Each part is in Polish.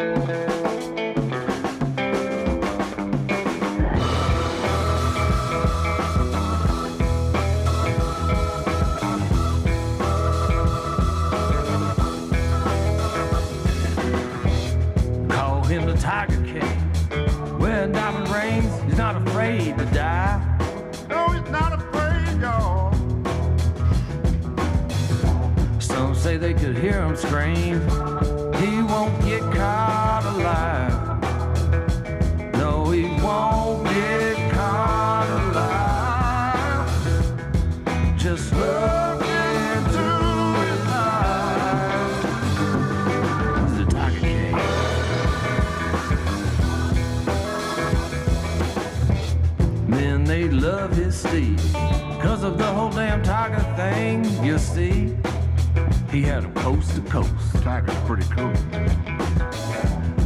Call He had him coast to coast. Tiger's pretty cool.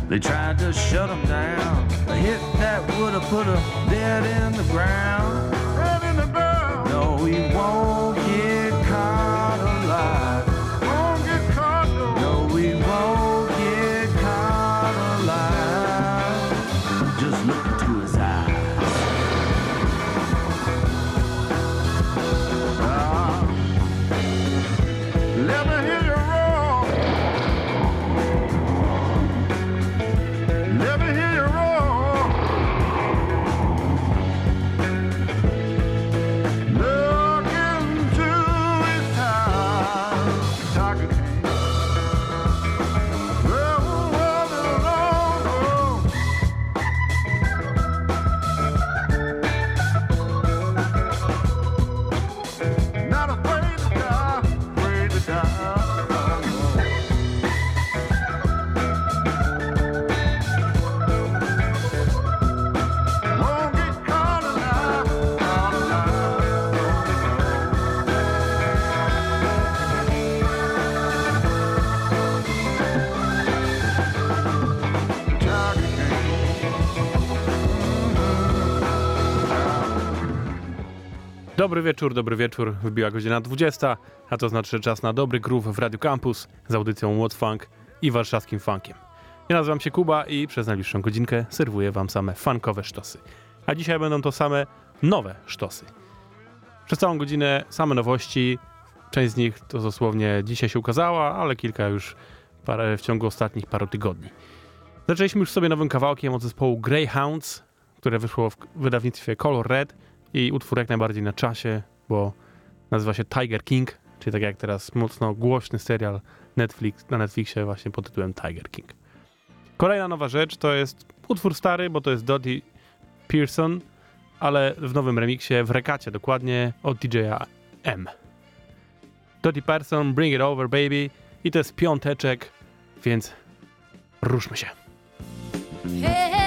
They tried to shut him down. A hit that would have put him dead in the ground. Right in the ground. No, he won't Dobry wieczór, dobry wieczór. Wybiła godzina 20, a to znaczy czas na dobry groove w Radio Campus z audycją What Funk i warszawskim funkiem. Ja nazywam się Kuba i przez najbliższą godzinkę serwuję wam same funkowe sztosy. A dzisiaj będą to same nowe sztosy. Przez całą godzinę same nowości. Część z nich to dosłownie dzisiaj się ukazała, ale kilka już parę, w ciągu ostatnich paru tygodni. Zaczęliśmy już sobie nowym kawałkiem od zespołu Greyhounds, które wyszło w wydawnictwie Color Red i utwór jak najbardziej na czasie, bo nazywa się Tiger King, czyli tak jak teraz mocno głośny serial Netflix, na Netflixie właśnie pod tytułem Tiger King. Kolejna nowa rzecz to jest utwór stary, bo to jest Dottie Pearson, ale w nowym remiksie, w rekacie dokładnie od DJ-a M. Dottie Pearson, Bring It Over Baby i to jest piąteczek, więc ruszmy się. Hey,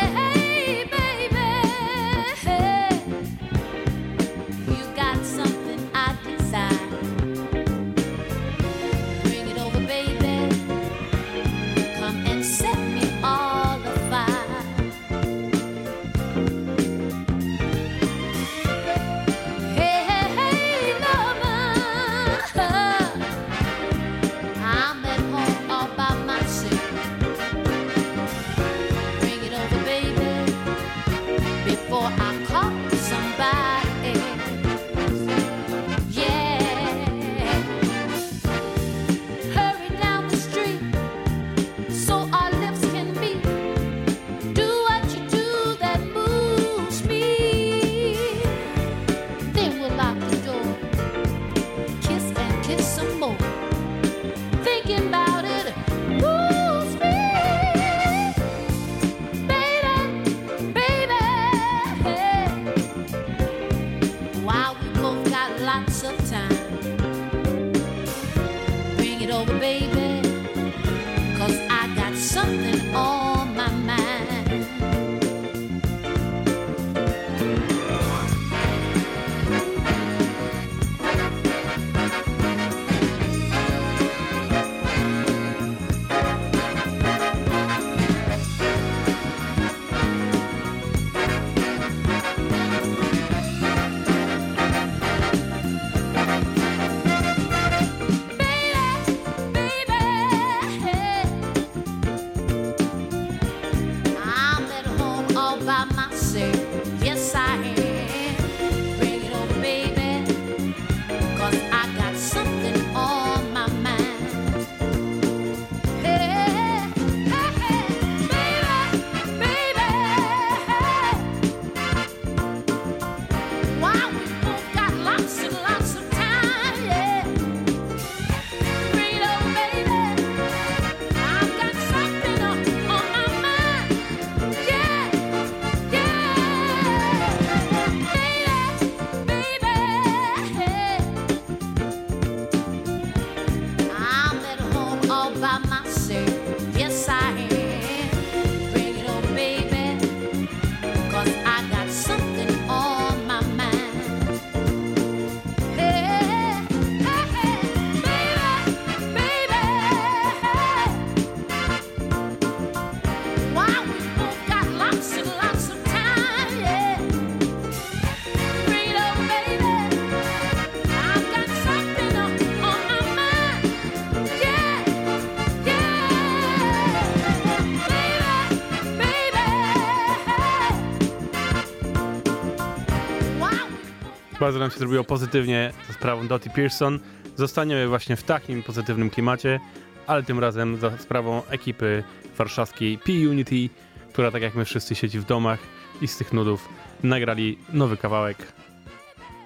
Bardzo nam się zrobiło pozytywnie za sprawą Dottie Pearson. Zostaniemy właśnie w takim pozytywnym klimacie, ale tym razem za sprawą ekipy warszawskiej P-Unity, która tak jak my wszyscy siedzi w domach i z tych nudów nagrali nowy kawałek,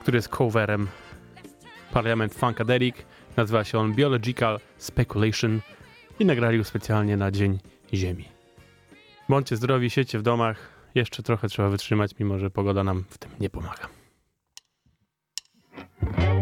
który jest coverem Parliament Funkadelic. Nazywa się on Biological Speculation i nagrali go specjalnie na Dzień Ziemi. Bądźcie zdrowi, siedźcie w domach. Jeszcze trochę trzeba wytrzymać, mimo że pogoda nam w tym nie pomaga. We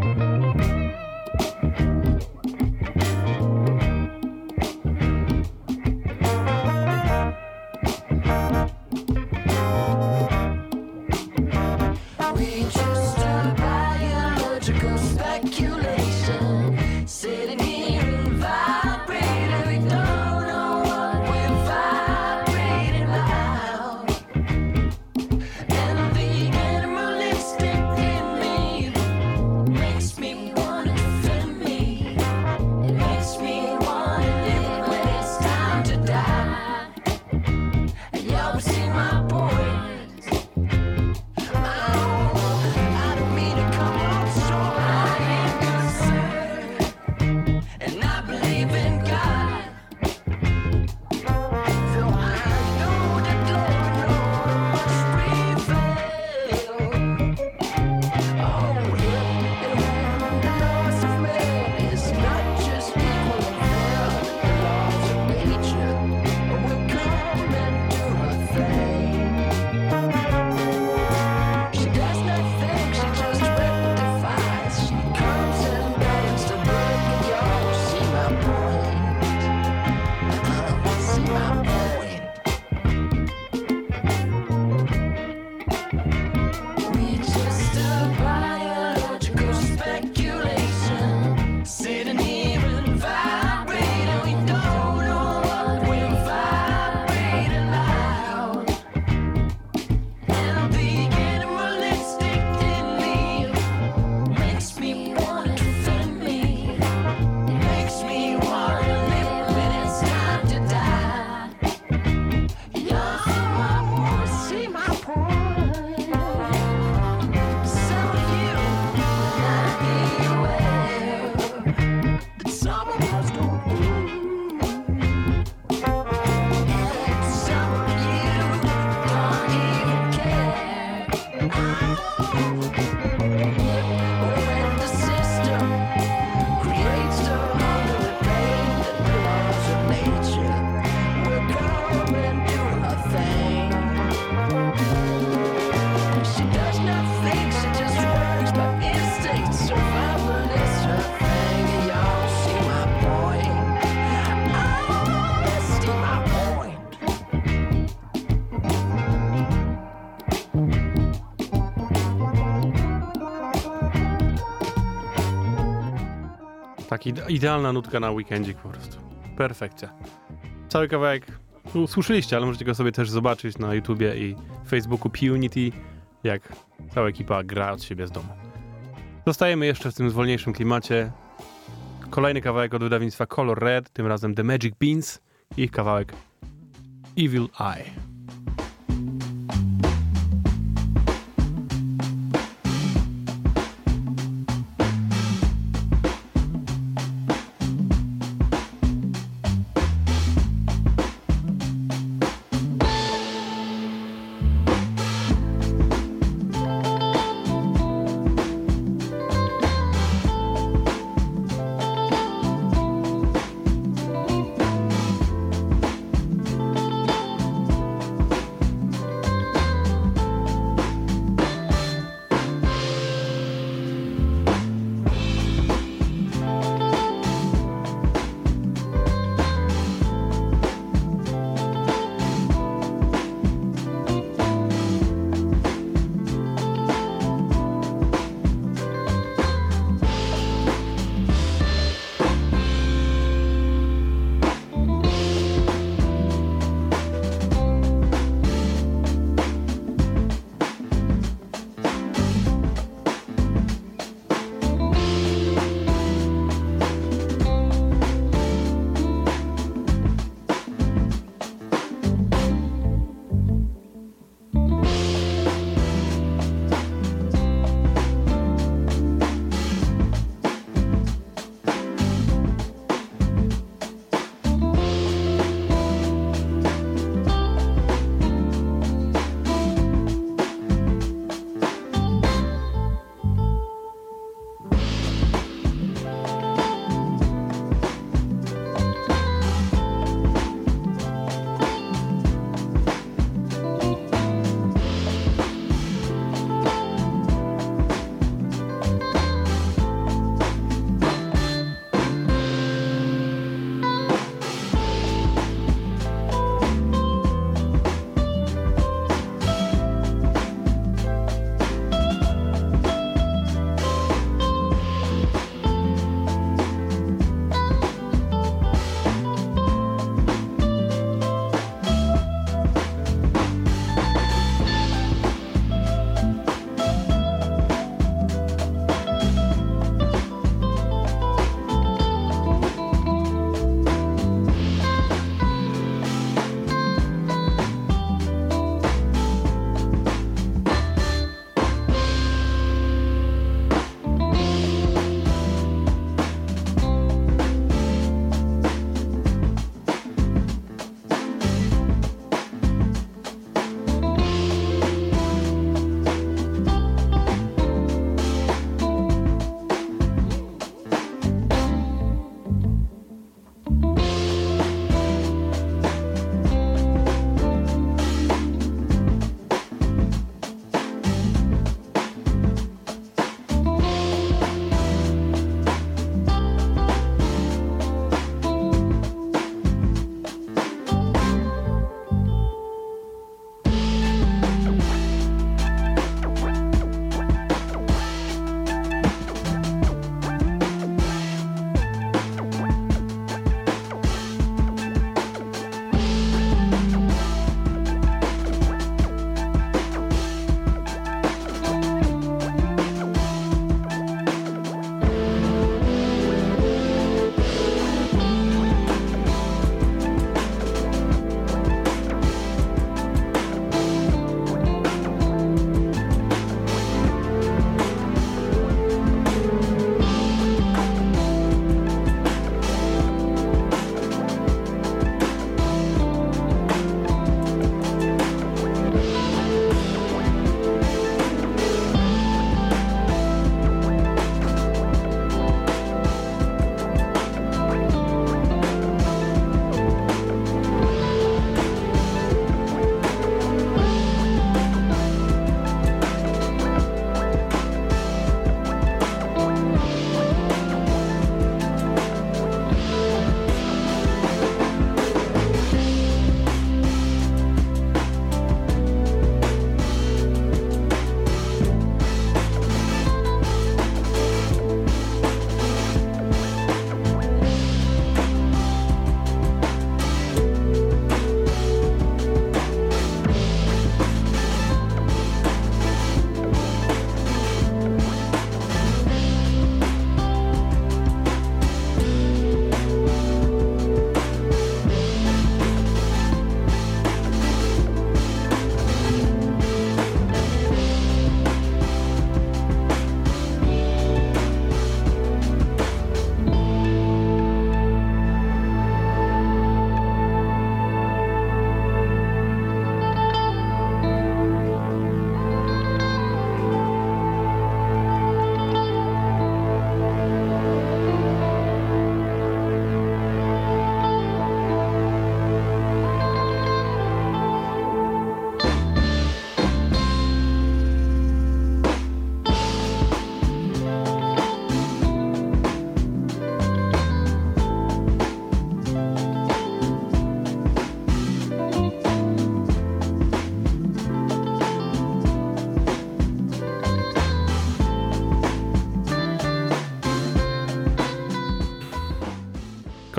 idealna nutka na weekendzik po prostu. Perfekcja. Cały kawałek usłyszeliście, ale możecie go sobie też zobaczyć na YouTubie i Facebooku Punity, jak cała ekipa gra od siebie z domu. Zostajemy jeszcze w tym zwolniejszym klimacie. Kolejny kawałek od wydawnictwa Color Red, tym razem The Magic Beans i ich kawałek Evil Eye.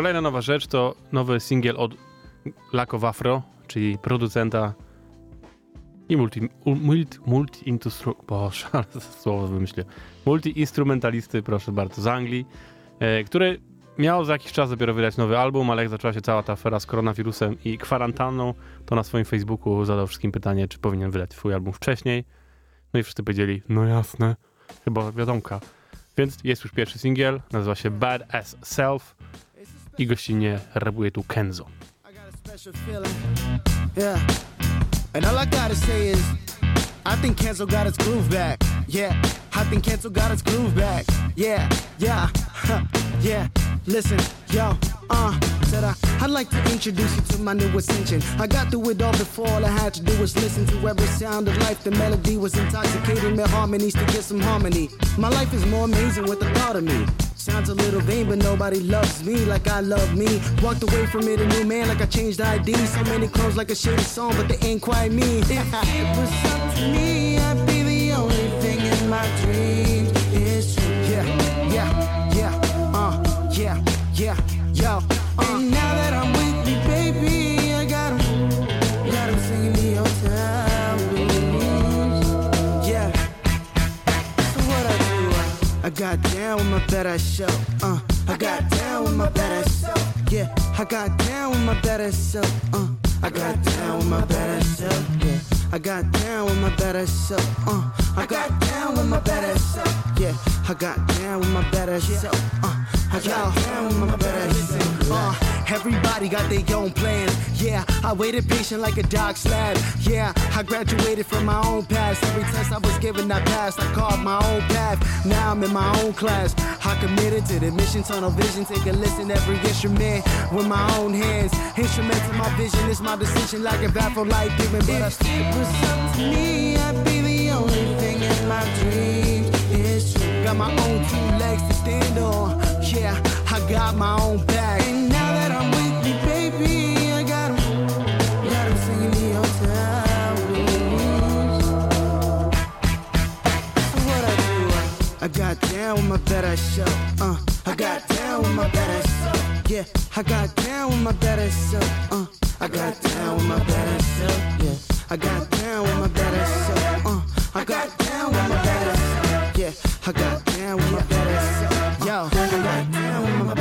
Kolejna nowa rzecz to nowy singiel od Laco Wafro, czyli producenta i multi, multi, multi industru, boże, ale słowo wymyślię, multi-instrumentalisty, proszę bardzo, z Anglii, e, który miał za jakiś czas dopiero wydać nowy album, ale jak zaczęła się cała ta afera z koronawirusem i kwarantanną, to na swoim Facebooku zadał wszystkim pytanie, czy powinien wydać swój album wcześniej. No i wszyscy powiedzieli, no jasne, chyba wiadomka. Więc jest już pierwszy singiel, nazywa się Bad As Self i gościnnie rabuje tu Kenzo. Yeah. And all I gotta say is, I think Cancel got his groove back. Yeah. I think Cancel got his groove back. Yeah. Yeah. Huh. Yeah. Listen, yo, uh, said I, I'd like to introduce you to my new ascension. I got through it all before, all I had to do was listen to every sound of life. The melody was intoxicating my harmonies to get some harmony. My life is more amazing with the thought of me. Sounds a little vain, but nobody loves me like I love me. Walked away from it a new man, like I changed ID. So many clones like a shady song, but they ain't quite me. If it was up to me, I'd be the only thing in my dreams. Down with my better self. Uh, I got down with my better self. Yeah, I got down with my better self. Uh, I got down with my better self. Yeah, I got down with my better self. Uh, I got down with my better self. Yeah, I got down with my better self. Uh, I got down with my better self. Uh, everybody got their own plans. Yeah, I waited patient like a dog slab. Yeah, I graduated from my own past. Every test I was given, I passed. I carved my own path. Now I'm in my own class. I committed to the mission, tunnel vision. Take a listen, every instrument with my own hands. Instrument to my vision, it's my decision. Like a baffled light given, but if it was up to me, I'd be the only thing in my dreams. It's true. Got my own two legs to stand on. Yeah, I got my own back. And now I, got down with my better self. Uh, I got down with my better self. Yeah, I got down with my better self. Uh, I got down with my better self. Yeah, I got down with my better self. Uh, I got down with my better self. Yeah, I got down with my better self. Yo, I got down with my better self. Uh,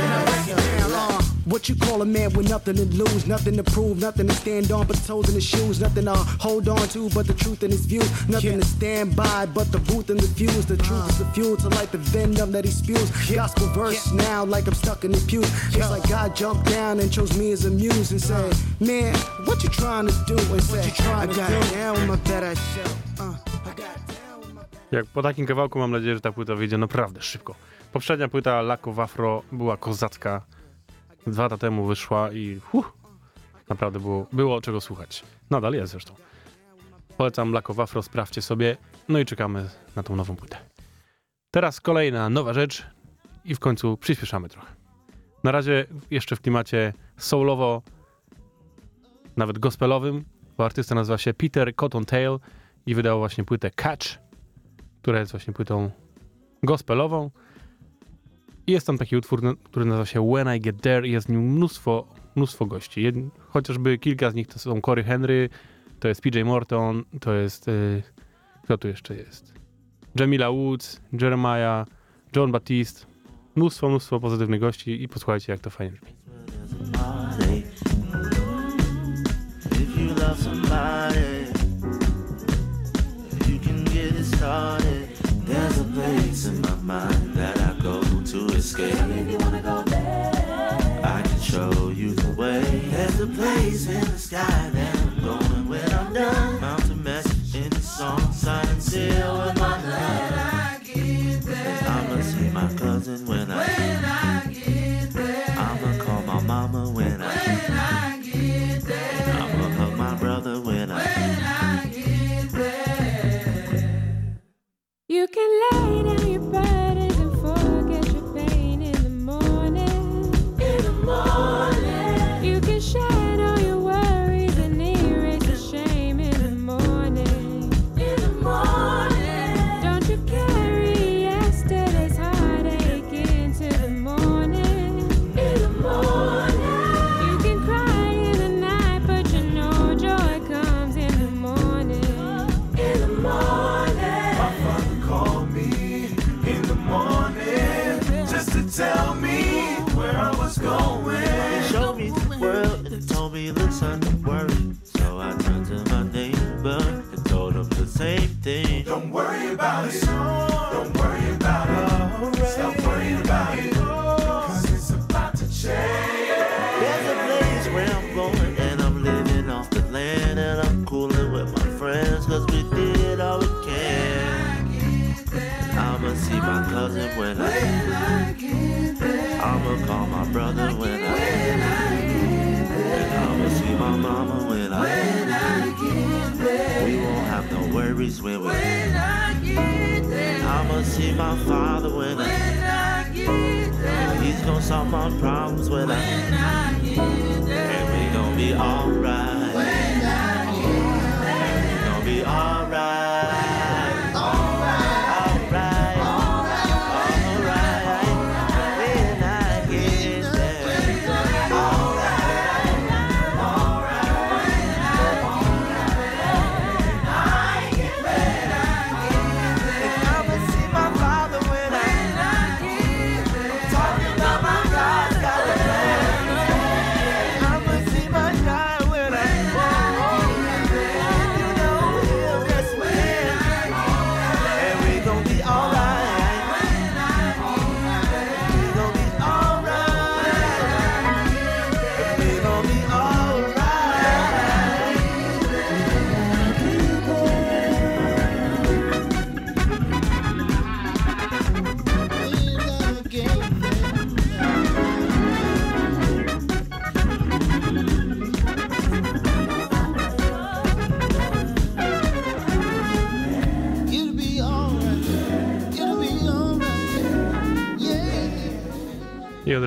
what you call a man with nothing to lose, nothing to prove, nothing to stand on but toes in his shoes, nothing to hold on to but the truth in his views, nothing to stand by but the booth and the fuse. The truth is the fuel to light the venom that he spews. Gospel verse now like I'm stuck in the pew. It's like God jumped down and chose me as a muse and said, Man, what you trying to do? And say, I got down with my better self. Uh, I got down with my better Jak po takim kawałku mam nadzieję, że ta płyta wyjdzie naprawdę szybko. Poprzednia płyta Laco Wafro była kozacka. Dwa lata temu wyszła i huh, naprawdę było, było czego słuchać. Nadal jest zresztą. Polecam Laco Wafro, sprawdźcie sobie. No i czekamy na tą nową płytę. Teraz kolejna nowa rzecz i w końcu przyspieszamy trochę. Na razie jeszcze w klimacie soulowo, nawet gospelowym, bo artysta nazywa się Peter Cottontail i wydał właśnie płytę Catch, która jest właśnie płytą gospelową. Jest tam taki utwór, który nazywa się When I Get There i jest w nim mnóstwo, mnóstwo gości. Jed, chociażby kilka z nich to są Cory Henry, to jest PJ Morton, to jest... Y, kto tu jeszcze jest? Jamila Woods, Jeremiah, John Baptiste. Mnóstwo, mnóstwo pozytywnych gości i posłuchajcie jak to fajnie brzmi. There's a place in my mind that to escape. If you wanna go there, I can show you the way. There's a place in the sky that I'm going when I'm done. Mountain message in the song, sign seal with my love. I'ma see my cousin when I get there. I'ma call my mama when I get there. I'ma hug my brother when I You can lay down your burdens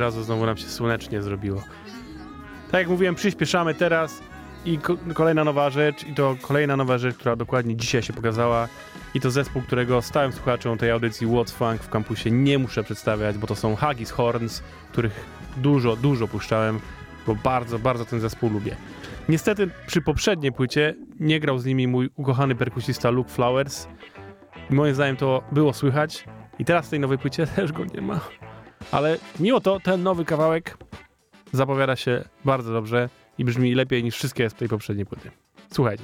razu znowu nam się słonecznie zrobiło. Tak jak mówiłem, przyspieszamy teraz i ko- kolejna nowa rzecz, i to kolejna nowa rzecz, która dokładnie dzisiaj się pokazała. I to zespół, którego stałym słuchaczom tej audycji What's Funk w kampusie nie muszę przedstawiać, bo to są Haggis Horns, których dużo, dużo puszczałem, bo bardzo, bardzo ten zespół lubię. Niestety przy poprzedniej płycie nie grał z nimi mój ukochany perkusista Luke Flowers. I moim zdaniem to było słychać. I teraz w tej nowej płycie też go nie ma. Ale mimo to ten nowy kawałek zapowiada się bardzo dobrze i brzmi lepiej niż wszystkie z tej poprzedniej płyty. Słuchajcie.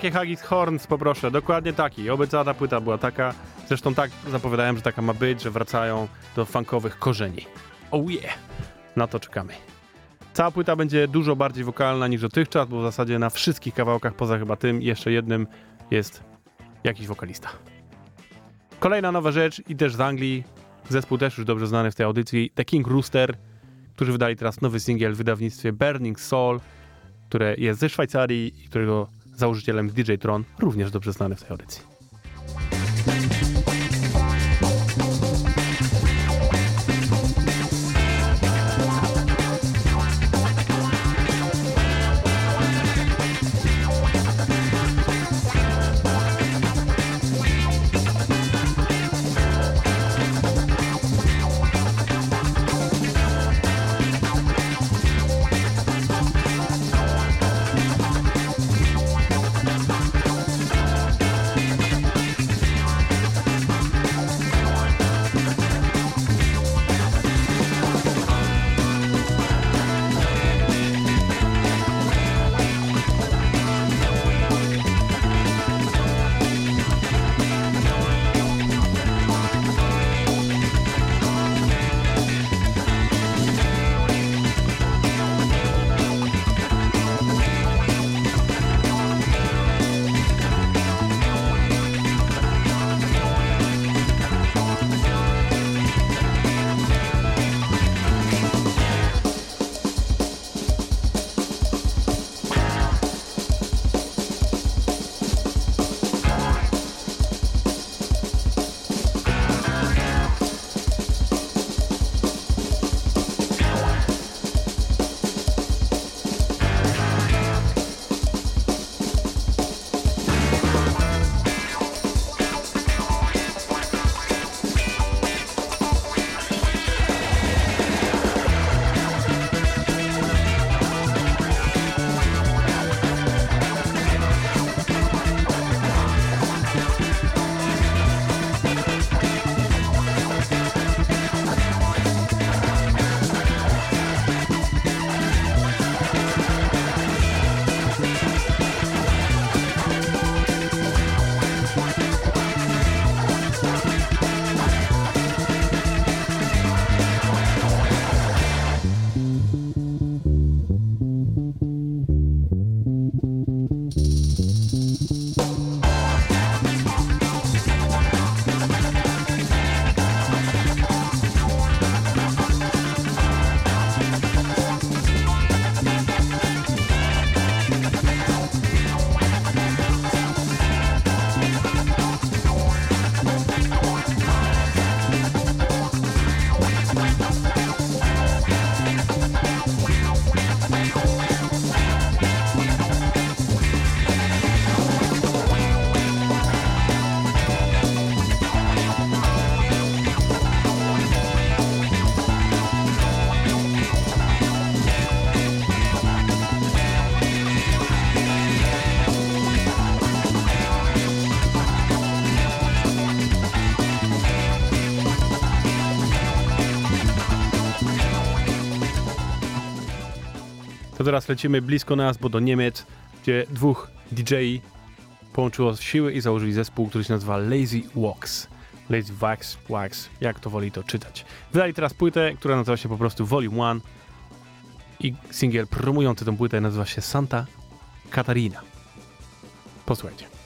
Takie Haggis Horns poproszę, dokładnie taki. Obiecana ta płyta była taka. Zresztą tak zapowiadałem, że taka ma być, że wracają do funkowych korzeni. Oh yeah! Na to czekamy. Cała płyta będzie dużo bardziej wokalna niż dotychczas, bo w zasadzie na wszystkich kawałkach, poza chyba tym, jeszcze jednym jest jakiś wokalista. Kolejna nowa rzecz i też z Anglii, zespół też już dobrze znany w tej audycji, The King Rooster, którzy wydali teraz nowy singiel w wydawnictwie Burning Soul, które jest ze Szwajcarii i którego założycielem DJ Tron, również dobrze znany w tej audycji. Teraz lecimy blisko nas, bo do Niemiec, gdzie dwóch DJ połączyło siły i założyli zespół, który się nazywa Lazy Wax. Lazy Wax, Wax, jak to woli to czytać. Wydali teraz płytę, która nazywa się po prostu Volume 1 i singiel promujący tę płytę nazywa się Santa Catarina. Posłuchajcie.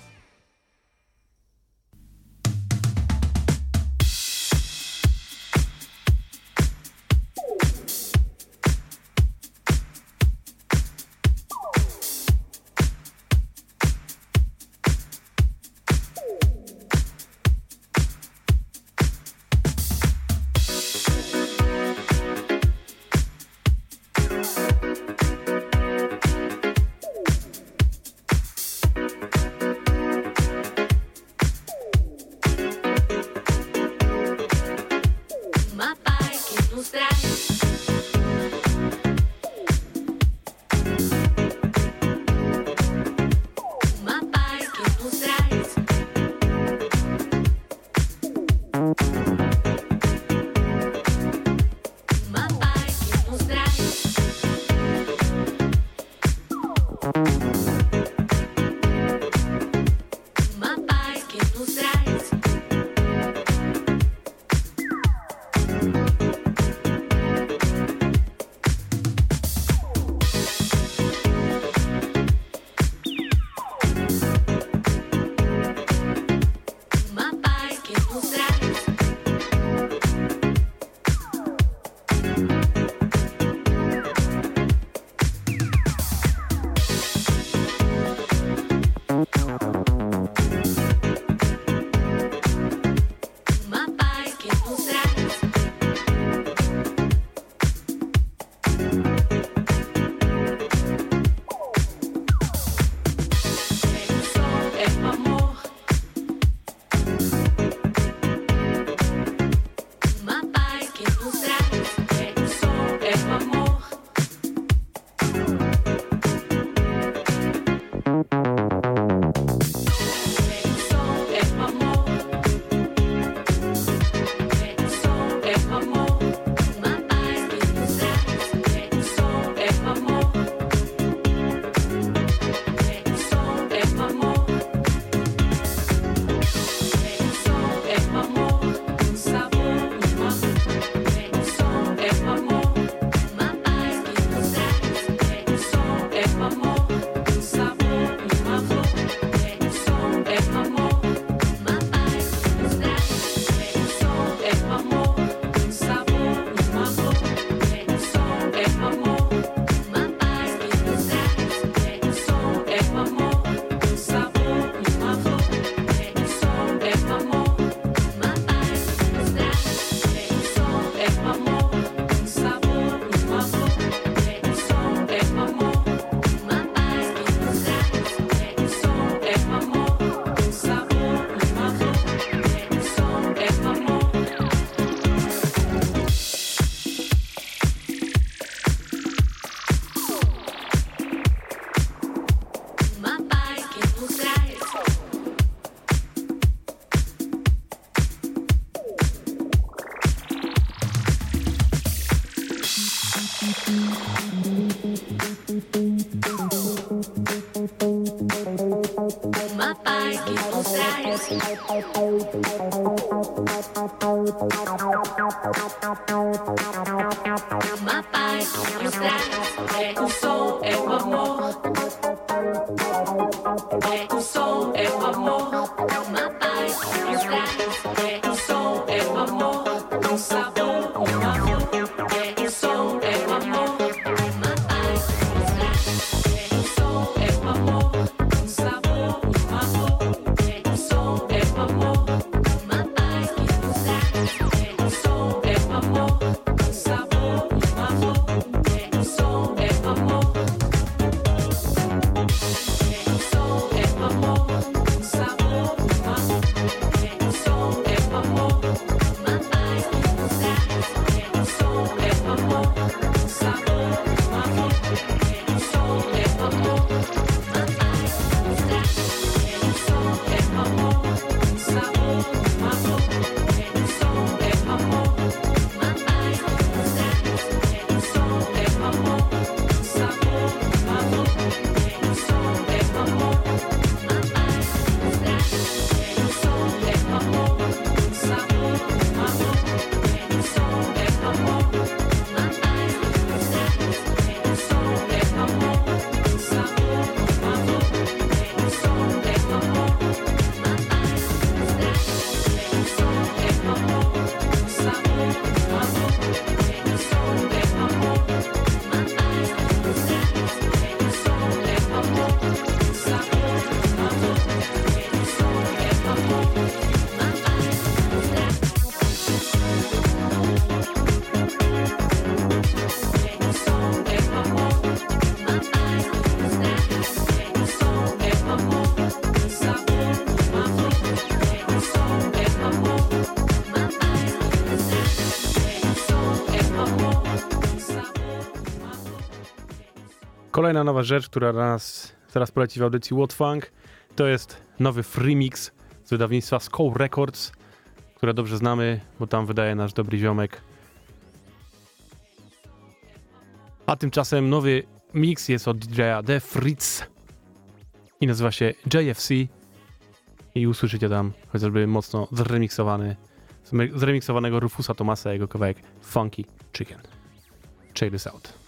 Kolejna nowa rzecz, która nas teraz poleci w audycji What Funk, to jest nowy freemix z wydawnictwa Skull Records, które dobrze znamy, bo tam wydaje nasz dobry ziomek. A tymczasem nowy mix jest od DJ'a The Fritz i nazywa się JFC i usłyszycie tam chociażby mocno zremiksowany zremiksowanego Rufusa Tomasa jego kawałek Funky Chicken. Check this out.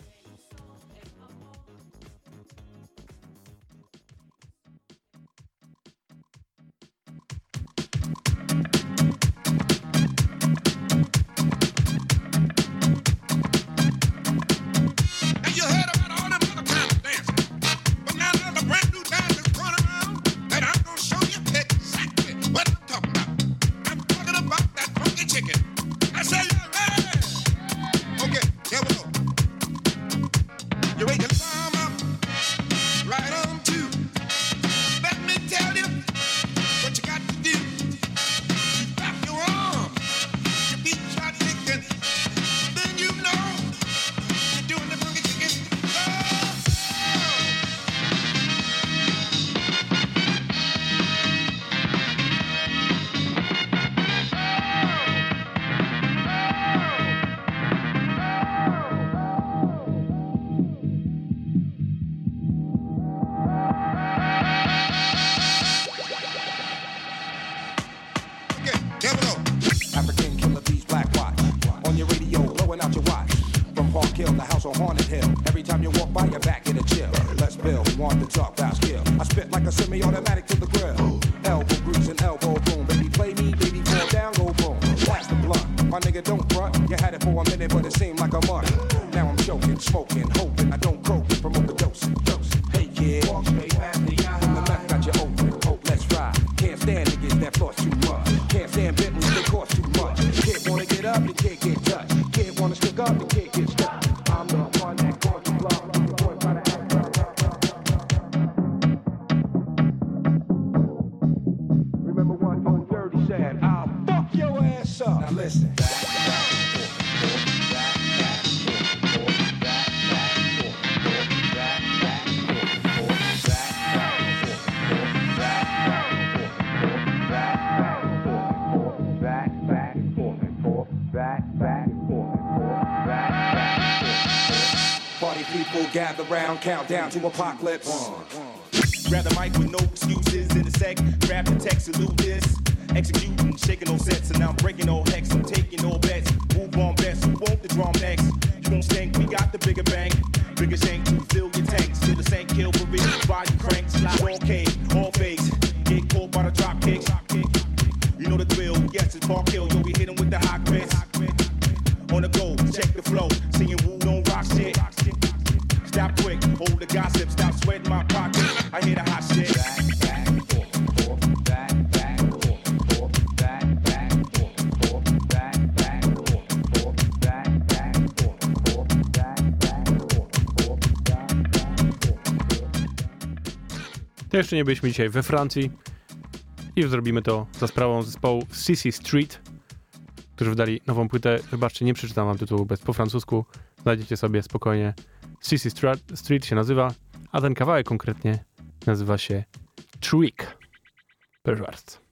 back, back, and forth, back, back, and forth. Party people gather round, countdown to apocalypse. One, one. Grab the mic with no excuses in a sec. Grab the text and do this. Executing, shaking no sets, and I'm breaking all hex. I'm taking all bets. Move on best, who won't the drum next? You don't stink, we got the bigger bang. Bigger shank to fill your tanks. Still the same kill for me. Body cranks, slide all cake, all face. Get caught by the drop kicks. You know the drill, yes, it's Park Hill, yo, we hit On go, check the flow. Don't rock shit. Stop quick, hold the gossip, stop sweating my pocket. I hear the hot shit. Jeszcze nie byliśmy dzisiaj we Francji i zrobimy to za sprawą zespołu CC Street, którzy wydali nową płytę. Wybaczcie, nie przeczytam wam tytułu bez po francusku. Znajdziecie sobie spokojnie. CC Street się nazywa, a ten kawałek konkretnie nazywa się Trick. Proszę bardzo.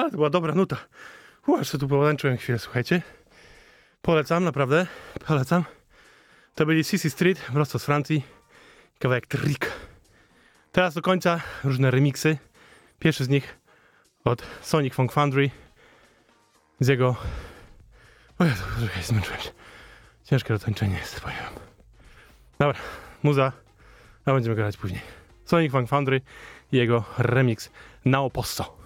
Ale to była dobra nuta. U, aż tu pomęczyłem chwilę, słuchajcie. Polecam, naprawdę, polecam. To byli Sissy Street, prosto z Francji. Kawałek Trick. Teraz do końca różne remixy. Pierwszy z nich od Sonic Funk Foundry z jego... O Jezu, ja zmęczyłem się. Ciężkie roztańczenie jest, powiem. Dobra, muza, a będziemy grać później. Sonic Funk Foundry i jego remix na oposto.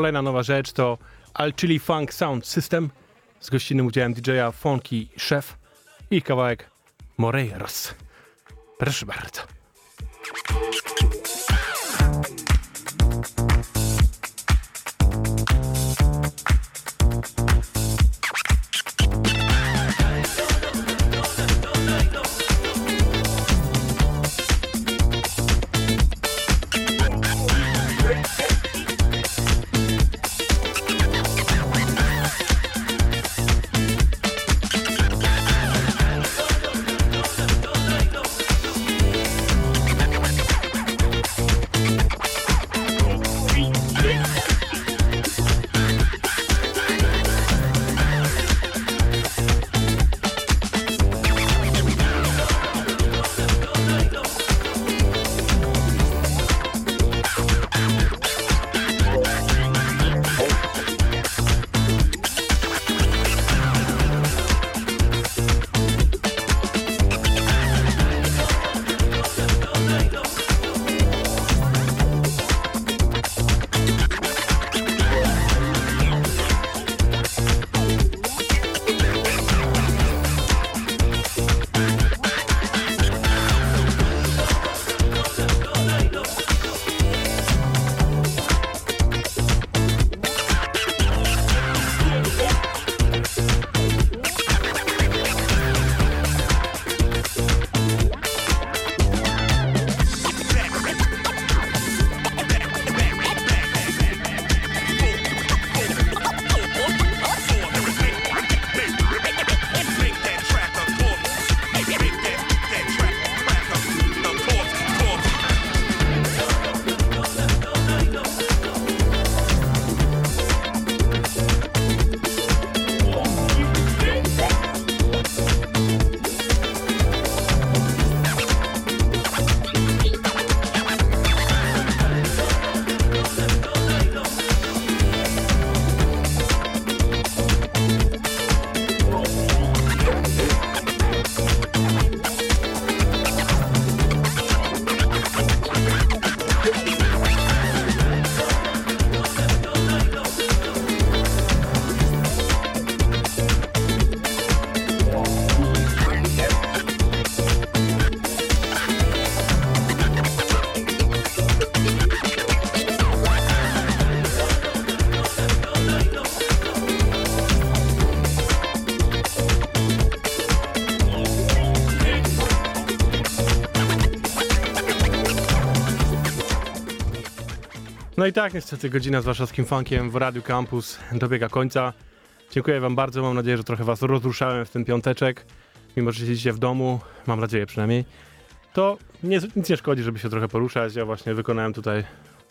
kolejna nowa rzecz to Alchili Funk Sound System z gościnnym udziałem DJ-a Funky Chef i kawałek Moreiras. Proszę bardzo. No i tak, niestety godzina z warszawskim funkiem w Radiu Campus dobiega końca. Dziękuję wam bardzo, mam nadzieję, że trochę was rozruszałem w ten piąteczek. Mimo, że siedzicie w domu, mam nadzieję przynajmniej, to nie, nic nie szkodzi, żeby się trochę poruszać. Ja właśnie wykonałem tutaj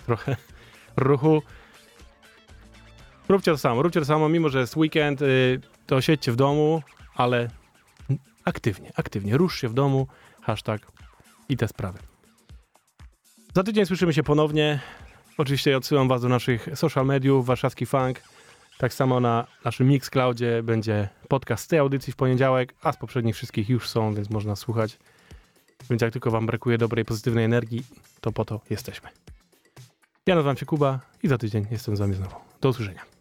trochę ruchu. Róbcie to samo, róbcie to samo, mimo że jest weekend, y, to siedźcie w domu, ale aktywnie, aktywnie, rusz się w domu, hashtag i te sprawy. Za tydzień słyszymy się ponownie. Oczywiście odsyłam was do naszych social mediów, warszawski funk. Tak samo na naszym Mixcloudzie będzie podcast z tej audycji w poniedziałek, a z poprzednich wszystkich już są, więc można słuchać. Więc jak tylko wam brakuje dobrej, pozytywnej energii, to po to jesteśmy. Ja nazywam się Kuba i za tydzień jestem z wami znowu. Do usłyszenia.